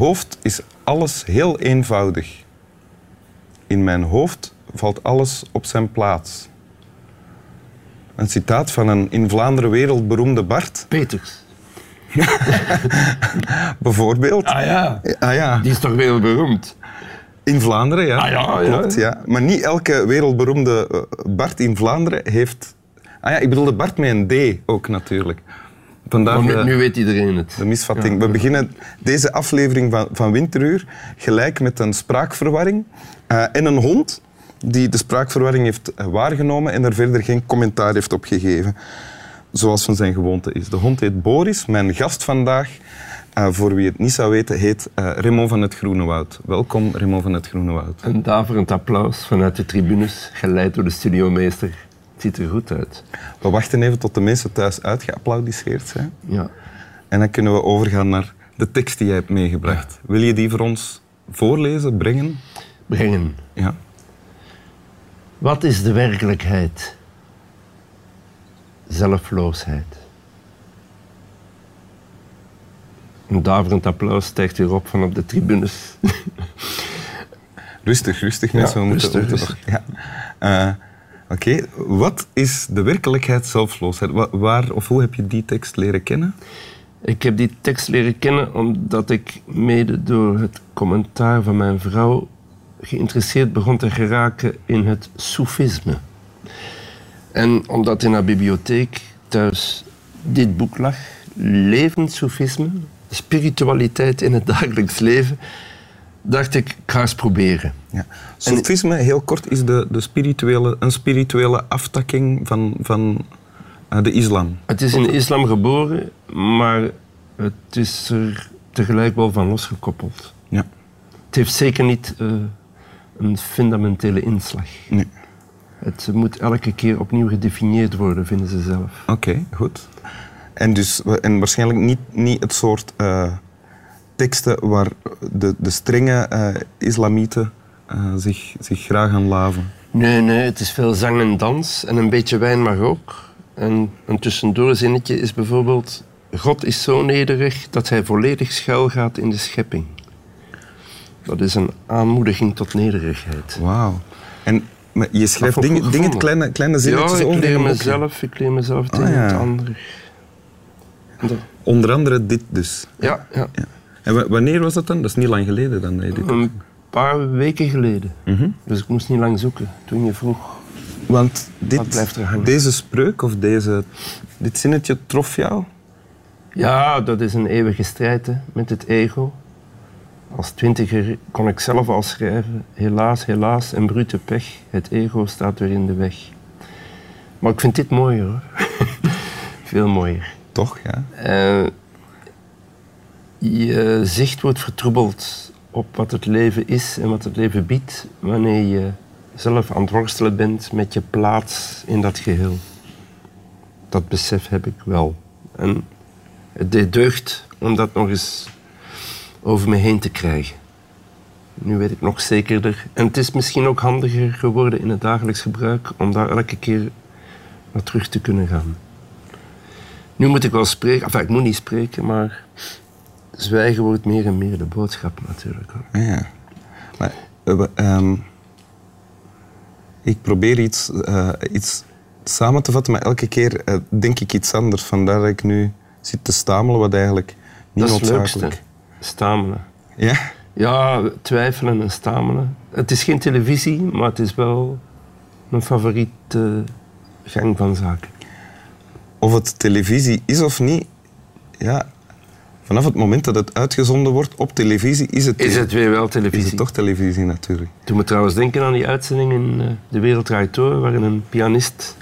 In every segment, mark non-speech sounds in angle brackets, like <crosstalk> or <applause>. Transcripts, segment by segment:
hoofd is alles heel eenvoudig. In mijn hoofd valt alles op zijn plaats. Een citaat van een in Vlaanderen wereldberoemde Bart, Peters. <laughs> bijvoorbeeld. Ah ja, Ah ja, die is toch wel beroemd? in Vlaanderen, ja. Ah ja, ja. Klopt, ja. Maar niet elke wereldberoemde eh, Bart in Vlaanderen heeft... Ah ja, ik bedoelde Bart met een D ook natuurlijk. Vandaar Maar nu, de, nu weet iedereen het. de misvatting. Ja. We beginnen deze aflevering van, van Winteruur gelijk met een spraakverwarring eh, en een hond die de spraakverwarring heeft eh, waargenomen en er verder geen commentaar heeft op gegeven. Zoals van zijn gewoonte is. De hond heet Boris. Mijn gast vandaag, eh, voor wie het niet zou weten, heet eh Raymond van het Groene Woud. Welkom, Raymond van het Groene Woud. Een daverend applaus vanuit de tribunes, geleid door de studiomeester. Het ziet er goed uit. We wachten even tot de mensen thuis uitgeapplaudisseerd zijn. Ja. En dan kunnen we overgaan naar de tekst die jij hebt meegebracht. Wil je die voor ons voorlezen, brengen? Brengen. Ja. Wat is de werkelijkheid? Zelfloosheid. Een daverend applaus stijgt weer op van op de tribunes. <laughs> Rustig, rustig mensen. Ja, we moeten, rustig, ja. Eh, Oké, wat is de werkelijkheid zelfloosheid? Wa- Waar of hoe heb je die tekst leren kennen? Ik heb die tekst leren kennen omdat ik mede door het commentaar van mijn vrouw geïnteresseerd begon te geraken in het soefisme. En omdat in haar bibliotheek thuis dit boek lag, Levend Soefisme, spiritualiteit in het dagelijks leven, dacht ik, ik ga eens proberen. Ja. Sofisme, heel kort, is de, de spirituele, een spirituele aftakking van, van eh, de islam. Het is in de islam geboren, maar het is er tegelijk wel van losgekoppeld. Ja. Het heeft zeker niet eh, een fundamentele inslag. Nee. Het moet elke keer opnieuw gedefinieerd worden, vinden ze zelf. Oké, goed. En, dus, en waarschijnlijk niet, niet het soort eh, teksten waar de, de strenge eh, islamieten eh, zich, zich graag aan laven. Nee, nee, het is veel zang en dans en een beetje wijn mag ook. En een tussendoorzinnetje is bijvoorbeeld... God is zo nederig dat hij volledig schuil gaat in de schepping. Dat is een aanmoediging tot nederigheid. Wauw. En maar je schrijft dingen, dingen kleine, kleine zinnetjes Ja, ik over leer mezelf, ik leer mezelf het Ah, een en het ja. ander. En dat- Onder andere dit dus. Ja, ja. Ja. En wa- wanneer was dat dan? Dat is niet lang geleden dan dat je dit Een paar weken geleden. Mhm. Dus ik moest niet lang zoeken toen je vroeg. Want dit, blijft er hangen? deze spreuk of deze, dit zinnetje trof jou? Ja, dat is een eeuwige strijd hè, met het ego. Als twintiger kon ik zelf al schrijven. Helaas, helaas, een brute pech. Het ego staat weer in de weg. Maar ik vind dit mooier hoor. <laughs> Veel mooier. Toch, ja. Eh, je zicht wordt vertroebeld op wat het leven is en wat het leven biedt wanneer je zelf aan het worstelen bent met je plaats in dat geheel. Dat besef heb ik wel. En het deed deugd om dat nog eens over me heen te krijgen. Nu weet ik nog zekerder. En het is misschien ook handiger geworden in het dagelijks gebruik om daar elke keer naar terug te kunnen gaan. Nu moet ik wel spreken, enfin ik moet niet spreken, maar zwijgen wordt meer en meer de boodschap natuurlijk. hoor. Ja. Maar, eh, ehm, ik probeer iets, eh, iets samen te vatten, maar elke keer eh, denk ik iets anders. Vandaar dat ik nu zit te stamelen, wat eigenlijk niet Dat is leukste, stamelen. Ja? Ja, twijfelen en stamelen. Het is geen televisie, maar het is wel mijn favoriete gang van zaken. Of het televisie is of niet, ja, vanaf het moment dat het uitgezonden wordt op televisie, is het, Is het weer wel is televisie? het toch televisie natuurlijk. Toen me trouwens denken aan die uitzending in eh, De Wereld Draait Door, waarin een pianist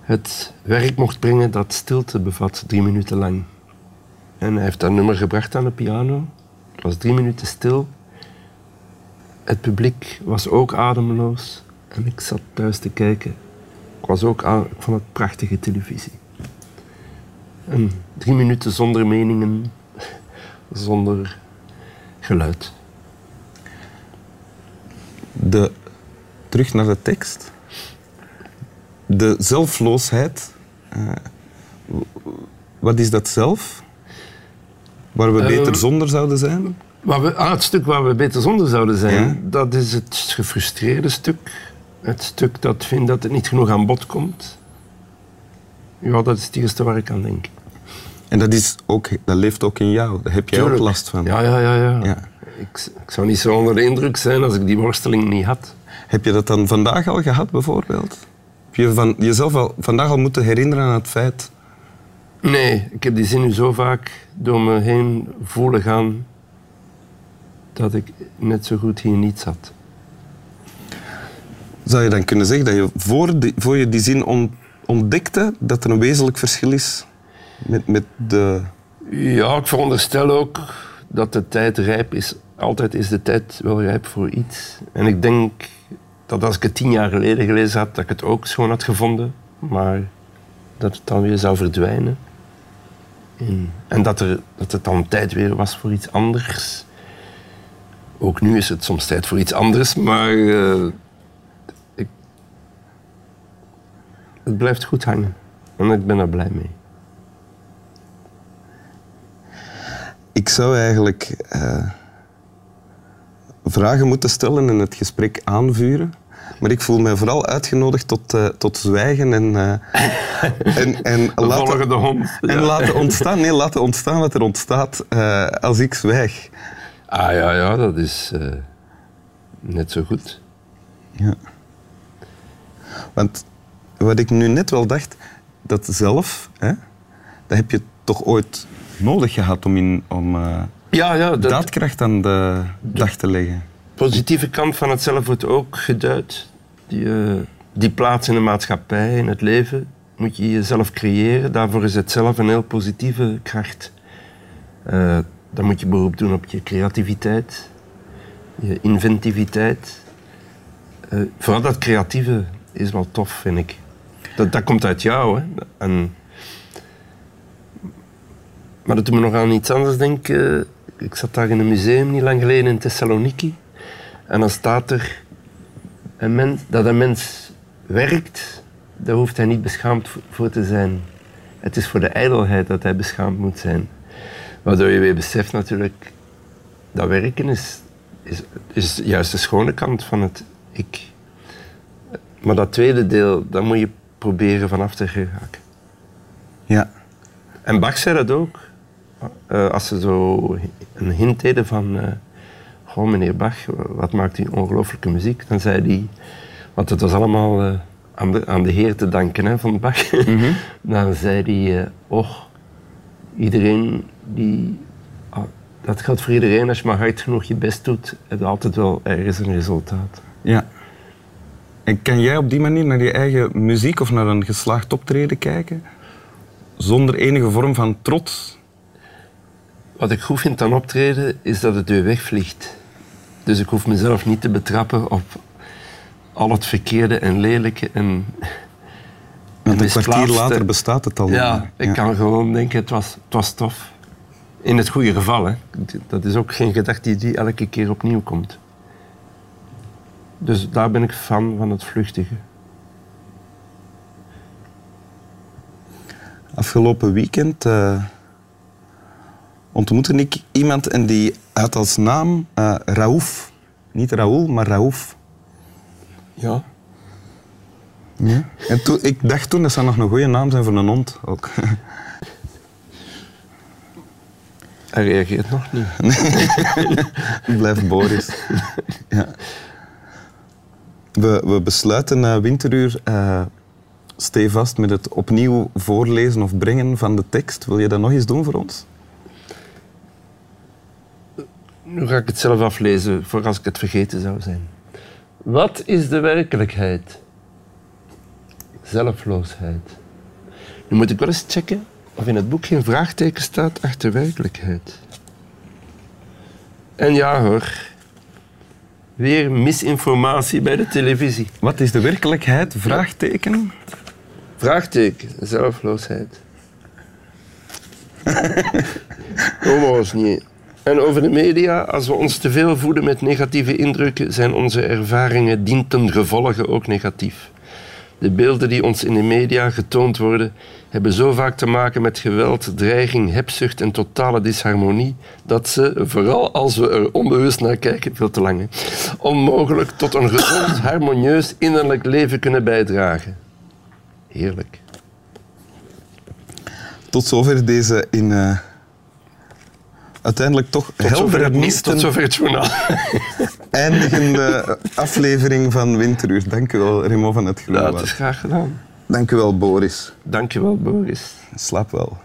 het werk mocht brengen dat stilte bevat, drie minuten lang. En hij heeft dat nummer gebracht aan de piano. Het was drie minuten stil. Het publiek was ook ademloos. En ik zat thuis te kijken. Ik, was ook aan, ik vond het prachtige televisie. En drie minuten zonder meningen, zonder geluid. De, terug naar de tekst. De zelfloosheid. eh, wat is dat zelf? Waar we Eh, beter zonder zouden zijn? Waar we, ah, het stuk waar we beter zonder zouden zijn, Ja. dat is het gefrustreerde stuk. Het stuk dat vindt dat het niet genoeg aan bod komt. Ja, dat is het eerste waar ik aan denk. En dat, is ook, dat leeft ook in jou. Daar heb jij ook last van. Ja, ja, ja. ja. Ja. Ik, ik zou niet zo onder de indruk zijn als ik die worsteling niet had. Heb je dat dan vandaag al gehad, bijvoorbeeld? Heb je van, jezelf al, vandaag al moeten herinneren aan het feit... Nee, ik heb die zin nu zo vaak door me heen voelen gaan dat ik net zo goed hier niet zat. Zou je dan kunnen zeggen dat je voor, die, voor je die zin on- ontdekte dat er een wezenlijk verschil is met, met de... Ja, ik veronderstel ook dat de tijd rijp is. Altijd is de tijd wel rijp voor iets. En ik denk dat als ik het tien jaar geleden gelezen had, dat ik het ook schoon had gevonden. Maar dat het dan weer zou verdwijnen. En, dat, er, dat het dan tijd weer was voor iets anders. Ook nu is het soms tijd voor iets anders, maar eh, ik, het blijft goed hangen. En ik ben er blij mee. Ik zou eigenlijk eh, vragen moeten stellen en het gesprek aanvuren. Maar ik voel mij vooral uitgenodigd tot, eh, tot zwijgen en, eh, <laughs> en, en, laten, hond. en laten, ontstaan, nee, laten ontstaan wat er ontstaat als ik zwijg. Ah ja, ja, dat is net zo goed. Ja. Want wat ik nu net wel dacht, dat zelf, hè, dat heb je toch ooit nodig gehad om, in, om eh, Ja, ja, de daadkracht aan de dag te leggen. positieve kant van het zelf wordt ook geduid. Die, eh, die plaats in de maatschappij, in het leven, moet je jezelf creëren. Daarvoor is het zelf een heel positieve kracht. Eh, dan moet je beroep doen op je creativiteit, je inventiviteit. Vooral dat creatieve is wel tof, vind ik. Dat, dat komt uit jou. Hè? En, maar dat doet me nog aan iets anders denken. Ik zat daar in een museum niet lang geleden in Thessaloniki. En dan staat er een mens, dat een mens werkt, daar hoeft hij niet beschaamd voor- te zijn. Het is voor de ijdelheid dat hij beschaamd moet zijn. Waardoor je weer beseft natuurlijk, dat werken is, is, is juist de schone kant van het ik. Maar dat tweede deel, daar moet je proberen vanaf te geraken. Ja. En Bach zei dat ook. Eh, als ze zo een hint deden van... Goh, meneer Bach, wat maakt u ongelooflijke muziek? Dan zei hij... Want het was allemaal eh, aan, de, aan de Heer te danken hè, van Bach. <laughs> Dan zei hij... och, iedereen die... ah, dat geldt voor iedereen. Als je maar hard genoeg je best doet, heb je altijd wel ergens een resultaat. Ja. En kan jij op die manier naar je eigen muziek of naar een geslaagd optreden kijken? Zonder enige vorm van trots? Wat ik goed vind aan optreden, is dat het weer wegvliegt. Dus ik hoef mezelf niet te betrappen op al het verkeerde en lelijke. En, Want een kwartier later bestaat het al. ja, ik kan gewoon denken, het was, het was tof. In het goede geval, hè. Dat is ook geen gedachte die elke keer opnieuw komt. Dus daar ben ik fan van het vluchtige. Afgelopen weekend eh, ontmoette ik iemand en die had als naam eh Raouf. Niet Raoul, maar Raouf. Ja. Ja. En toen, ik dacht toen, dat zou nog een goede naam zijn voor een hond ook. Hij reageert nog niet. <laughs> <laughs> Blijf Boris. Ja. We, we besluiten eh, winteruur eh stevast met het opnieuw voorlezen of brengen van de tekst. Wil je dat nog eens doen voor ons? Nu ga ik het zelf aflezen, voor als ik het vergeten zou zijn. Wat is de werkelijkheid? Zelfloosheid. Nu moet ik wel eens checken of in het boek geen vraagteken staat achter werkelijkheid. En ja hoor, weer misinformatie bij de televisie. Wat is de werkelijkheid? Vraagteken. Vraagteken, zelfloosheid. <laughs> Homo's niet. En over de media, als we ons te veel voeden met negatieve indrukken, zijn onze ervaringen dien ten gevolge ook negatief. De beelden die ons in de media getoond worden, hebben zo vaak te maken met geweld, dreiging, hebzucht en totale disharmonie, dat ze, vooral als we er onbewust naar kijken, veel te lang, hè, onmogelijk tot een gezond, <coughs> harmonieus innerlijk leven kunnen bijdragen. Heerlijk. Tot zover deze in uh, uiteindelijk toch Tot heldere het, niet, misten tot zover het journaal. <laughs> eindigende aflevering van Winteruur. Dank u wel, Remo van het Ja, het Groenwoud. is graag gedaan. Dank u wel, Boris. Dankjewel, Boris. Slaap wel.